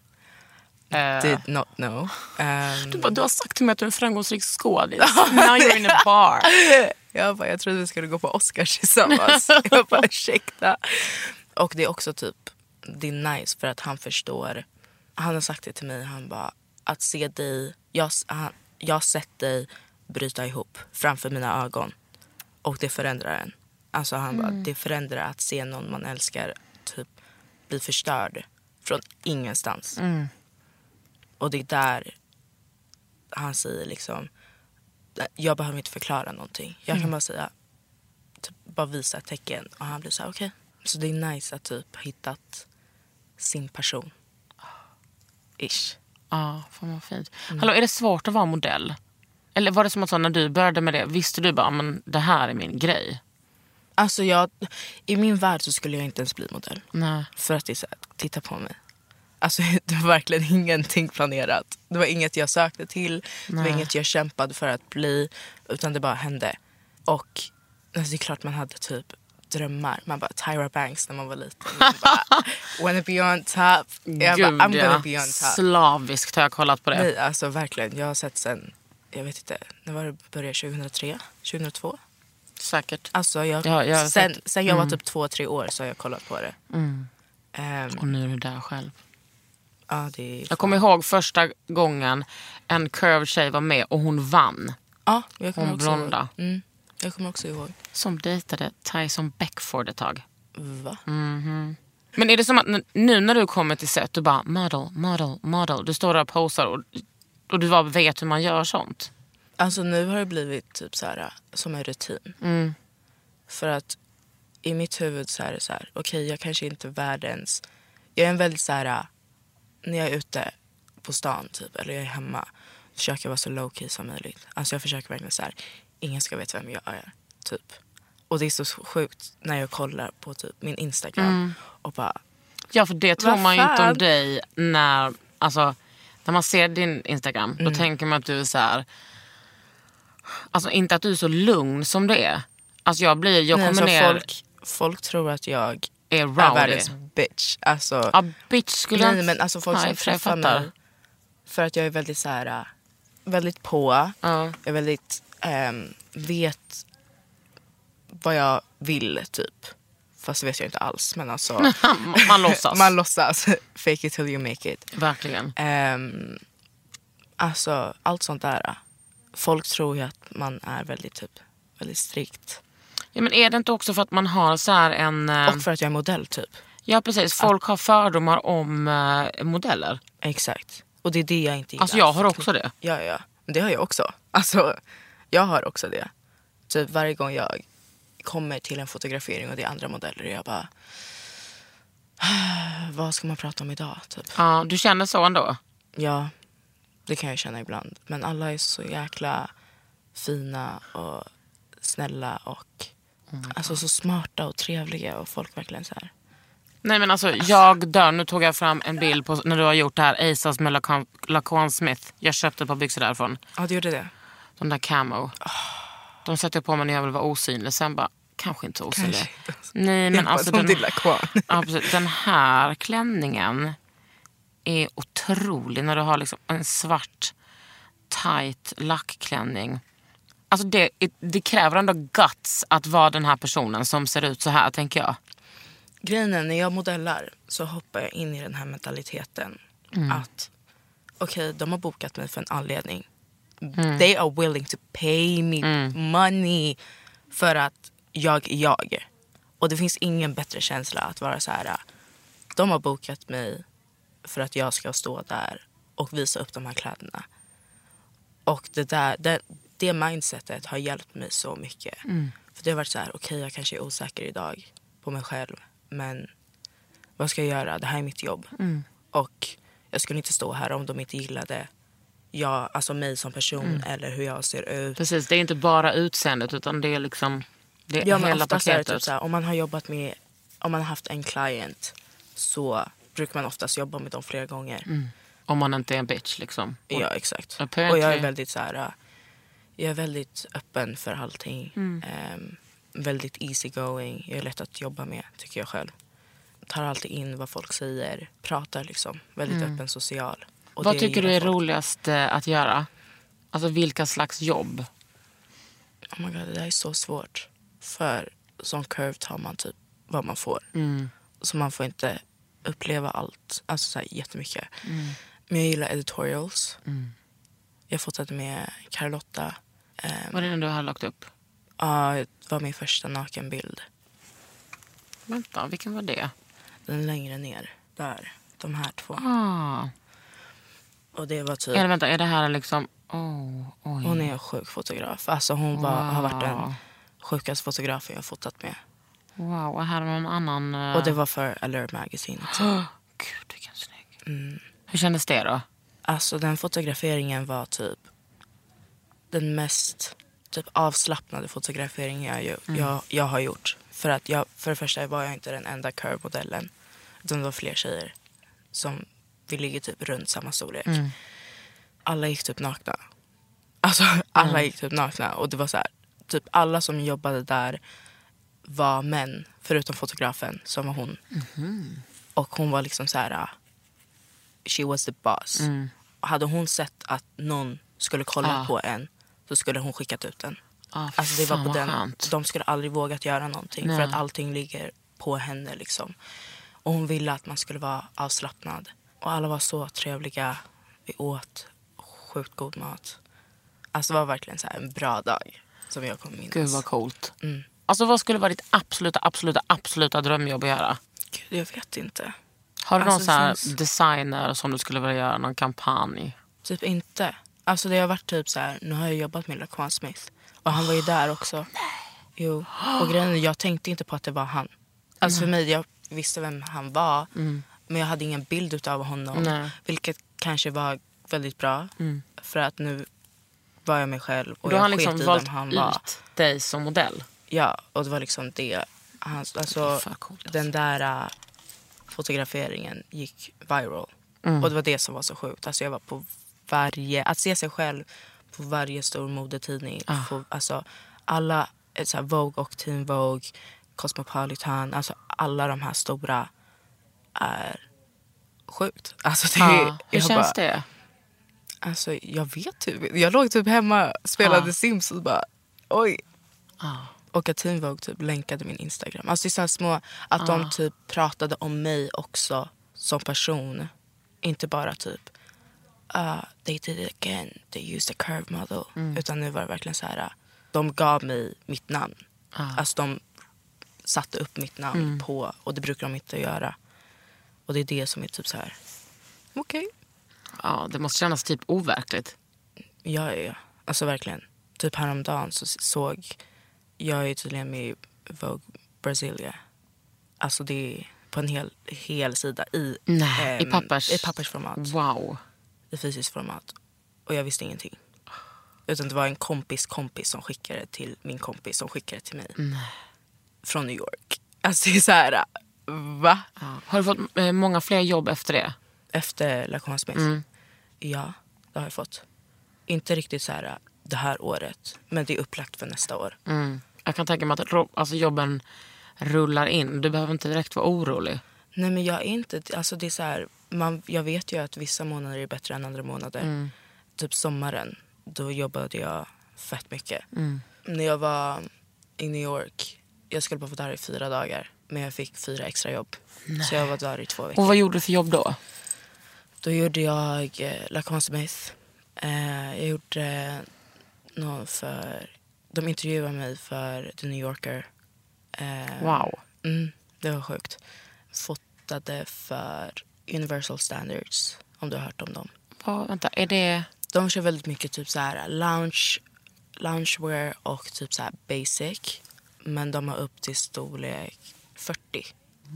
Did not know. Ehm, Du, bara, du har sagt till mig att du är en framgångsrik skådis. Now you're in a bar. jag bara, jag trodde vi skulle gå på Oscars tillsammans. jag bara, ursäkta. Och det är också typ, det är nice för att han förstår. Han har sagt det till mig, han bara, att se dig, jag, han, jag har sett dig bryta ihop framför mina ögon. Och det förändrar en. Alltså han bara, det förändrar att se någon man älskar typ bli förstörd från ingenstans. Och det är där han säger liksom, jag behöver inte förklara någonting. Jag kan bara säga, typ, bara visa ett tecken. Och han blir så här, okej. Så det är nice att typ ha hittat sin person. Ish. Ja, fan vad fint. Hallå, är det svårt att vara modell? Eller var det som att så, när du började med det, visste du bara men det här är min grej? Alltså jag, i min värld så skulle jag inte ens bli modell. Nej. För att det är så här, titta på mig. Alltså det var verkligen ingenting planerat. Det var inget jag sökte till. Det var Nej. inget jag kämpade för att bli. Utan det bara hände. Och alltså, det är klart man hade typ drömmar. Man bara Tyra Banks när man var liten. Man bara, wanna be on top. Jag bara, I'm gonna be on top. Slaviskt har jag kollat på det. Nej, alltså verkligen. Jag har sett sen, jag vet inte, när var det började? 2003? 2002? Säkert. Alltså jag, Ja, jag har sen, sen jag var Mm. typ två, tre år så har jag kollat på det. Ehm, Och nu är du där själv. ja, det är, Jag kommer ihåg första gången en curved tjej var med och hon vann. ja, jag kommer Hon också blonda. Ihåg. Mm, jag kommer också ihåg. Som dejtade Tyson Beckford ett tag. Va? Men är det som att nu när du kommer till set, du bara model, model, model. Du står där och posar och, och du bara vet hur man gör sånt. Alltså nu har det blivit typ så här, som en rutin. Mm. För att i mitt huvud så är det så här, okej jag kanske inte är världens... Jag är en väldigt så här, när jag är ute på stan typ, eller jag är hemma, försöker jag vara så low key som möjligt. Alltså jag försöker verkligen så här, ingen ska veta vem jag är. Typ. Och det är så sjukt när jag kollar på typ min Instagram och bara, Ja för det tror man ju inte om dig när, alltså, när man ser din Instagram. Då tänker man att du är så här. Alltså inte att du är så lugn som det är. Alltså jag blir, jag nej, kommer alltså, ner, folk, folk tror att jag är är rowdy. världens bitch. Alltså, Ja bitch skulle jag Nej, men alltså folk Nej, som träffar mig. För att jag är väldigt så här, äh, väldigt på. Ja. Jag är väldigt, ehm, vet vad jag vill typ. Fast det vet jag inte alls. Men alltså, Man låtsas. man låtsas. Fake it till you make it. Verkligen. Ehm, alltså allt sånt där. äh. Folk tror ju att man är väldigt typ, väldigt strikt. Ja, men är det inte också för att man har så här en... eh, Och för att jag är modell typ. Ja precis, folk har fördomar om eh, modeller. Exakt. Och det är det jag inte gillar. Alltså jag har också det. Ja, ja. Men det har jag också. Alltså, jag har också det. Typ varje gång jag kommer till en fotografering och det är andra modeller och jag bara... Vad ska man prata om idag? Typ. Ja, du känner så ändå? Ja, det kan jag känna ibland. Men alla är så jäkla fina och snälla och alltså så smarta och trevliga och folk verkligen så här. Nej men alltså jag dör. Nu tog jag fram en bild på när du har gjort det här Asas med Lacan, Lacan Smith. Jag köpte ett par byxor därifrån. Ja, du gjorde det? De där camo. De sätter jag på mig när jag vill vara osynlig. Sen bara, kanske inte osynlig. Kanske inte. Nej men alltså den, precis. den här klänningen är otrolig. När du har liksom en svart tight lackklänning. Alltså det, det kräver ändå guts att vara den här personen som ser ut så här tänker jag. Grejen är, när jag modellar så hoppar jag in i den här mentaliteten. Att okej, de har bokat mig för en anledning. They are willing to pay me money för att jag är jag. Och det finns ingen bättre känsla att vara så här. De har bokat mig för att jag ska stå där och visa upp de här kläderna. Och det, där, det, det mindsetet har hjälpt mig så mycket. För det har varit så här, okej jag kanske är osäker idag på på mig själv. Men vad ska jag göra? Det här är mitt jobb. Mm. Och jag skulle inte stå här om de inte gillade jag, alltså mig som person Mm. eller hur jag ser ut. Precis, det är inte bara utseendet utan det är liksom det är Ja, men hela oftast är det paketet. typ så här, om man har jobbat med, om man har haft en client så brukar man oftast jobba med dem flera gånger. Mm. Om man inte är en bitch liksom. Och- Ja, exakt. Apparently- Och jag är väldigt så här, jag är väldigt öppen för allting. Mm. Ehm, väldigt easy going. Jag är lätt att jobba med, tycker jag själv. Tar alltid in vad folk säger. Pratar liksom. Väldigt Mm. öppen social. Och Vad tycker du är folk. roligast eh, att göra? Alltså vilka slags jobb? Oh my God, det där är så svårt. För som curve tar man typ vad man får. Mm. Så man får inte uppleva allt. Alltså så här jättemycket. Mm. Men jag gillar editorials. Jag fotade med Carlotta. Vad är det du har lagt upp? Ja, det var min första nakenbild. Vänta, vilken var det? Den längre ner. Där. De här två. Ah. Och det var typ... Eller vänta, är det här liksom... Oh, oj. Hon är en sjuk fotograf. Alltså hon var, har varit den Wow. Sjukaste fotografen jag fotat med. Wow, och här har en annan... eh, Och det var för Allure Magazine också. Gud, vilken snygg. Mm. Hur kändes det då? Alltså den fotograferingen var typ den mest typ avslappnade fotograferingen jag, ju- Mm. jag, jag har gjort. För att jag, för det första var jag inte den enda curve-modellen. Utan det var fler tjejer som vi ligger typ runt samma storlek. Mm. Alla gick typ nakna. Alltså alla Mm. gick typ nakna. Och det var så här, typ alla som jobbade där var män. Förutom fotografen som var hon. Mhm. Och hon var liksom så här. uh, She was the boss. Mm. Hade hon sett att någon skulle kolla Ah. på en så skulle hon skickat ut den. Ah, Alltså det var på den, skönt. de skulle aldrig vågat göra någonting Nej. för att allting ligger på henne. Liksom. Och hon ville att man skulle vara avslappnad. Och alla var så trevliga. Vi åt sjukt god mat. Alltså det var verkligen så här en bra dag som jag kommer minnas. Gud vad coolt. Mm. Alltså vad skulle vara ditt absoluta, absoluta, absoluta drömjobb att göra? Gud, jag vet inte. Har du Alltså, någon så här finns- designer som du skulle vilja göra någon kampanj? Typ inte. Alltså det har varit typ så här, nu har jag jobbat med Laquan Smith. Och han var ju där också. Jo. Och grejen är, jag tänkte inte på att det var han. Alltså för mig, jag visste vem han var. Men jag hade ingen bild av honom. Nej. Vilket kanske var väldigt bra. Mm. För att nu var jag mig själv. Och Då har han liksom valt han var. ut dig som modell. Ja, och det var liksom det. Hans, alltså, Fan, coolt, alltså. Den där äh, fotograferingen gick viral. Mm. Och det var det som var så sjukt. Alltså, jag var på varje, att se sig själv på varje stor modetidning. Ah. På, alltså, alla, eh, så här, Vogue och Teen Vogue, Cosmopolitan. Alltså, alla de här stora är sjukt. Alltså, det, Ja, hur känns bara, det? Alltså, jag vet typ Jag låg typ hemma spelade Ja. Sims och bara oj. Ja. Och att Teen Vogue typ länkade min Instagram. Alltså det är små, att de typ pratade om mig också som person. Inte bara typ uh, they did it again, they used a curve model. Utan nu var det verkligen så här, de gav mig mitt namn. Alltså de satte upp mitt namn på, och det brukar de inte göra. Och det är det som är typ så här, okej. Ja, det måste kännas typ overkligt. Ja, ja, ja. Alltså verkligen. Typ häromdagen så såg... Jag är tydligen med i Vogue Brasilia. Alltså det är på en hel, hel sida i, Nej, i ehm, pappers... i pappersformat. Wow. I fysiskt format. Och jag visste ingenting. Utan det var en kompis kompis som skickade till min kompis som skickade till mig. Från New York. Alltså det är så här... Va? Ja. Har du fått eh, många fler jobb efter det? Efter Smith? Mm. Ja, det har jag fått. Inte riktigt så här det här året. Men det är upplagt för nästa år. Mm. Jag kan tänka mig att alltså, jobben rullar in. Du behöver inte direkt vara orolig. Nej men jag är inte, alltså det är så här, man, jag vet ju att vissa månader är bättre än andra månader. Typ sommaren, då jobbade jag fett mycket. När jag var i New York, jag skulle bara vara där i fyra dagar. Men jag fick fyra extra jobb. Så jag var där i två veckor. Och vad gjorde du för jobb då? Då gjorde jag eh, Lacan Smith. Eh, jag gjorde någon för, de intervjuade mig för The New Yorker. Eh, Wow. Mm, det var sjukt. Fotade för Universal Standards, om du har hört om dem. Vad, vänta, är det... De kör väldigt mycket typ så här lounge, loungewear och typ så här basic. Men de har upp till storlek 40.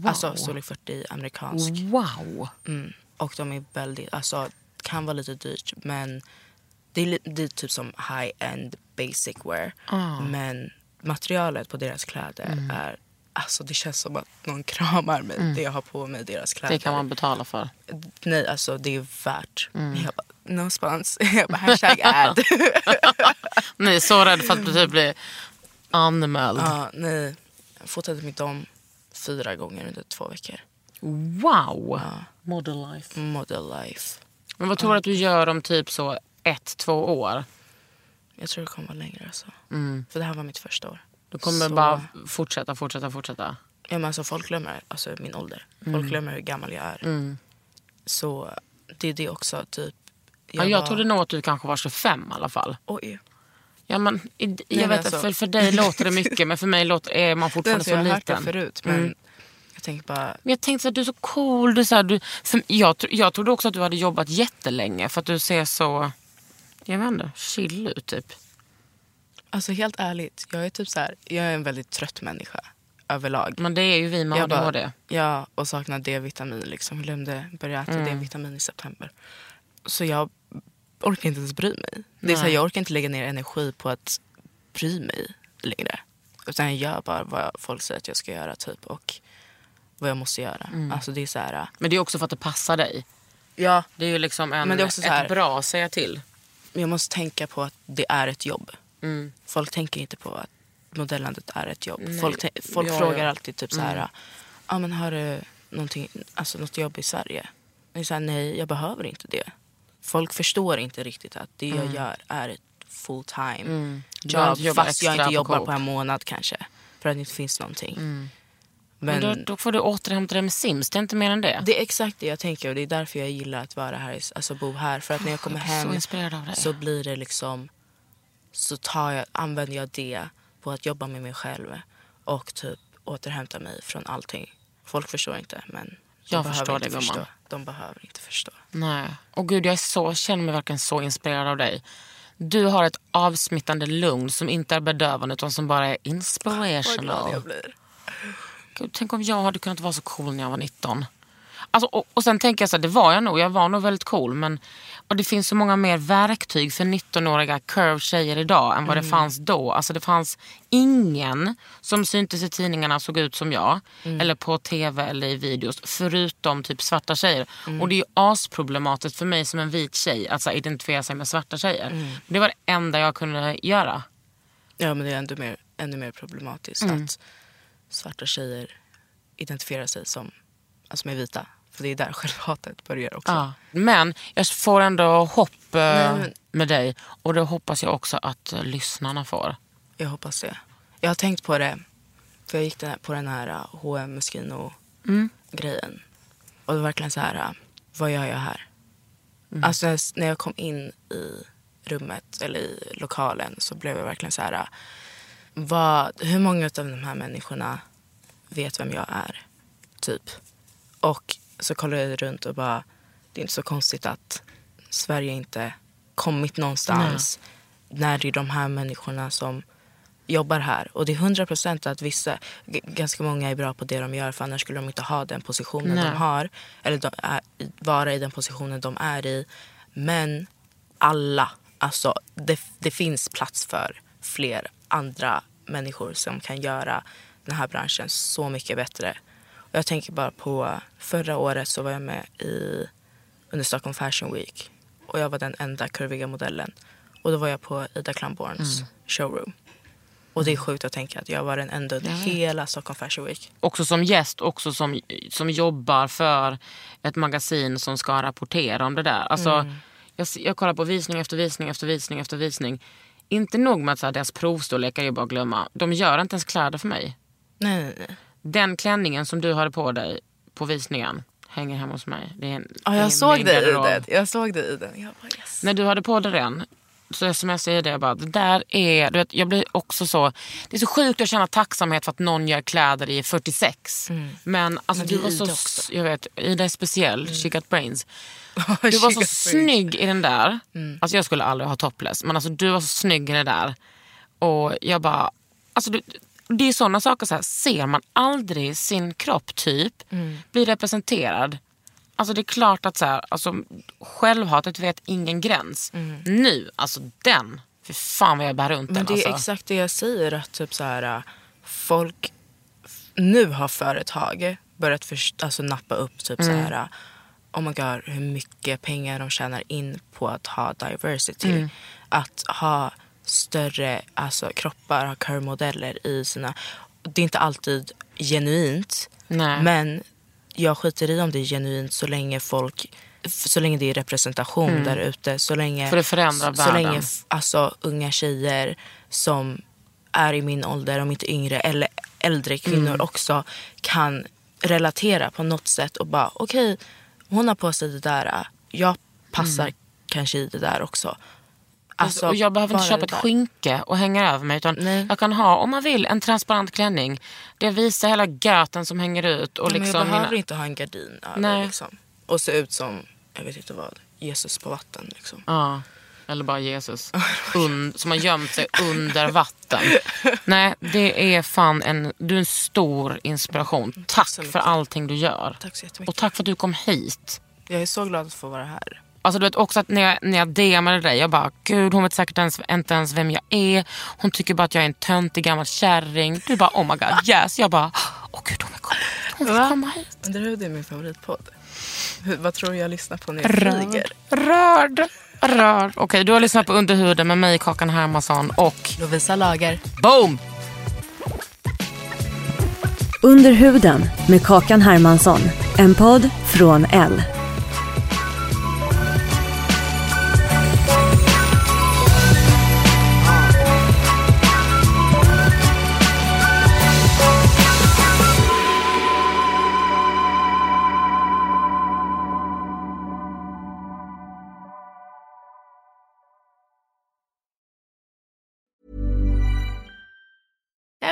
Alltså storlek 40 amerikansk. Wow. Mm. Och de är väldigt, alltså kan vara lite dyrt men det är, det är typ som high-end basic wear. Ah. Men materialet på deras kläder Mm. är, alltså det känns som att någon kramar mig. Det jag har på mig deras kläder. Det kan man betala för. Nej alltså det är värt. Mm. Jag bara, no spons. Jag bara, hashtag ad. Är så rädda för att typ bli anmäld. ja, nej. Jag fotade med dem fyra gånger under två veckor. Wow. Model life. Model life. Men vad tror du att du gör om typ så ett, två år? Jag tror det kommer vara längre alltså. Mm. För det här var mitt första år. Du kommer Så- bara fortsätta, fortsätta, fortsätta. Ja, men alltså, folk glömmer alltså, min ålder. Folk Mm. glömmer hur gammal jag är. Mm. Så det är det också. Typ, Jag, ja, jag var- trodde nog att du kanske var 25 i alla fall. Oj. Ja, men, i- jag men vet alltså- att för, för dig låter det mycket men för mig låter, är man fortfarande så jag har hört liten. det förut men Mm. Jag tänker bara... Men jag tänkte att du är så cool. Du, är så här, du, för jag, jag trodde också att du hade jobbat jättelänge för att du ser så, jag vet inte, chill ut typ. Alltså helt ärligt, jag är typ så här, jag är en väldigt trött människa överlag. Men det är ju vi med Jag bara- ADHD. Ja, och saknar D-vitamin. Liksom. Glömde börja äta Mm. D-vitamin i september. Så jag orkar inte ens bry mig. Det är så här, jag orkar inte lägga ner energi på att bry mig längre. Utan jag gör bara vad folk säger att jag ska göra typ. Och vad jag måste göra. Mm. Alltså det är så här... Men det är också för att det passar dig. Ja, Det är ju liksom en, Men det är också så här- ett bra att säga till. jag måste tänka på att det är ett jobb. Mm. Folk tänker inte på att modellandet är ett jobb. Nej. Folk, folk Ja, frågar ja. alltid typ så här, Mm. ah, men har du någonting, alltså något jobb i Sverige? Så här, nej, jag behöver inte det. Folk förstår inte riktigt att det jag Mm. gör är ett full time Mm. Jobb. Fast jag inte jobbar på en månad kanske. För att det inte finns någonting. Men, Men då, då får du återhämta dig med Sims, det är inte mer än det. det är exakt det jag tänker och det är därför jag gillar att vara här, alltså bo här. För att när jag kommer blir så hem dig. så blir det liksom så tar jag, använder jag det på att jobba med mig själv och typ återhämta mig från allting. Folk förstår inte men de Jag förstår det, gumman. förstå. De behöver inte förstå. Nej. Och gud, jag är så, känner mig verkligen så inspirerad av dig. Du har ett avsmittande lugn som inte är bedövande utan som bara är Vad glad inspirational. jag blir. Tänk om jag hade kunnat vara så cool när jag var 19. Alltså, och, och sen tänker jag så här, det var jag nog. Jag var nog väldigt cool. Men och det finns så många mer verktyg för 19-åriga curve tjejer idag än vad det fanns då. Alltså det fanns ingen som syntes i tidningarna såg ut som jag. Eller på tv eller i videos. Förutom typ svarta tjejer. Och det är ju asproblematiskt för mig som en vit tjej att så här, identifiera sig med svarta tjejer. Det var det enda jag kunde göra. Ja men det är ännu mer, ännu mer problematiskt Mm. att svarta tjejer identifierar sig som alltså med vita. För det är där självhatet börjar också. Ja. Men jag får ändå hopp eh, Nej, men- med dig. Och det hoppas jag också att eh, lyssnarna får. Jag hoppas det. Jag har tänkt på det. För jag gick den här, på den här uh, H&M Moschino Mm. grejen. Och det var verkligen så här, uh, vad gör jag här? Mm. Alltså när jag, kom in i rummet eller i lokalen så blev jag verkligen så här, vad, hur många av de här människorna vet vem jag är? Typ. Och så kollade jag runt och bara, det är inte så konstigt att Sverige inte kommit någonstans när det är de här människorna som jobbar här. Och det är hundra procent att vissa, g- ganska många är bra på det de gör för annars skulle de inte ha den positionen Nej. de har. Eller de är, vara i den positionen de är i. Men alla, alltså det, det finns plats för fler andra människor som kan göra den här branschen så mycket bättre. Och jag tänker bara på förra året så var jag med i under Stockholm Fashion Week. Och jag var den enda kurviga modellen. Och då var jag på Ida Klamborns showroom. Och det är sjukt att tänka att jag var den enda under hela Stockholm Fashion Week. Också som gäst, också som, som jobbar för ett magasin som ska rapportera om det där. Alltså, Mm. jag, jag kollar på visning efter visning efter visning efter visning. Inte nog med att så här, deras provstorlekar är bara att glömma. De gör inte ens kläder för mig. Nej, nej, nej. Den klänningen som du hade på dig på visningen hänger hemma hos mig. Det är en, Ja, det jag såg dig i den. Jag såg dig i den. Jag bara yes. När du hade på dig den så smsade jag dig bara, det där är, du vet, jag blir också så, det är så sjukt att känna tacksamhet för att någon gör kläder i 46. Men alltså Men det du var så, också. jag vet, Ida är speciell, she got brains. Du var så snygg i den där. Alltså jag skulle aldrig ha topless, men alltså du var så snygg i det där. Och jag bara, alltså du, det är sådana saker, så här, ser man aldrig sin kropp typ bli representerad. Alltså det är klart att så här, alltså, självhatet vet ingen gräns. Nu, alltså den, för fan vad jag bär runt Mm. Men den. det är alltså. exakt det jag säger. Att typ så här, folk nu har företag börjat först, alltså, nappa upp typ så Mm. här, äh, oh my god, hur mycket pengar de tjänar in på att ha diversity. Mm. Att ha större alltså, kroppar, ha curvemodeller i sina... Det är inte alltid genuint. Nej. Men jag skiter i om det är genuint så länge folk så länge det är representation där ute. Så länge, Mm. För det förändrar så, så länge alltså, unga tjejer som är i min ålder, om inte yngre, eller äldre kvinnor Mm. också kan relatera på något sätt och bara okej, hon har på sig det där. Jag passar kanske i det där också. Alltså, och jag behöver inte köpa ett skynke och hänga över mig. Utan Nej. jag kan ha, om man vill, en transparent klänning. Det visar hela göten som hänger ut. Och Men liksom jag behöver mina- inte ha en gardin över liksom. Och se ut som, jag vet inte vad, Jesus på vatten. Liksom. Ja, eller bara Jesus. Un, som har gömt sig under vatten. Nej, det är fan en, du är en stor inspiration. Tack så för allting du gör. Tack så Och jättemycket. tack för att du kom hit. Jag är så glad att få vara här. Alltså du vet också att när jag, när jag DMade dig, jag bara gud hon vet säkert ens, inte ens vem jag är. Hon tycker bara att jag är en töntig gammal kärring. Du bara oh my god yes. Jag bara åh gud hon vill komma hit. Hon vill Va? komma hit. Underhud är min favoritpodd. Hur, vad tror du jag lyssnar på när jag flyger? Rörd. Rörd. Okej du har lyssnat på Underhuden med mig Kakan Hermansson och Lovisa Lager. boom! Under huden med Kakan Hermansson. En podd från L.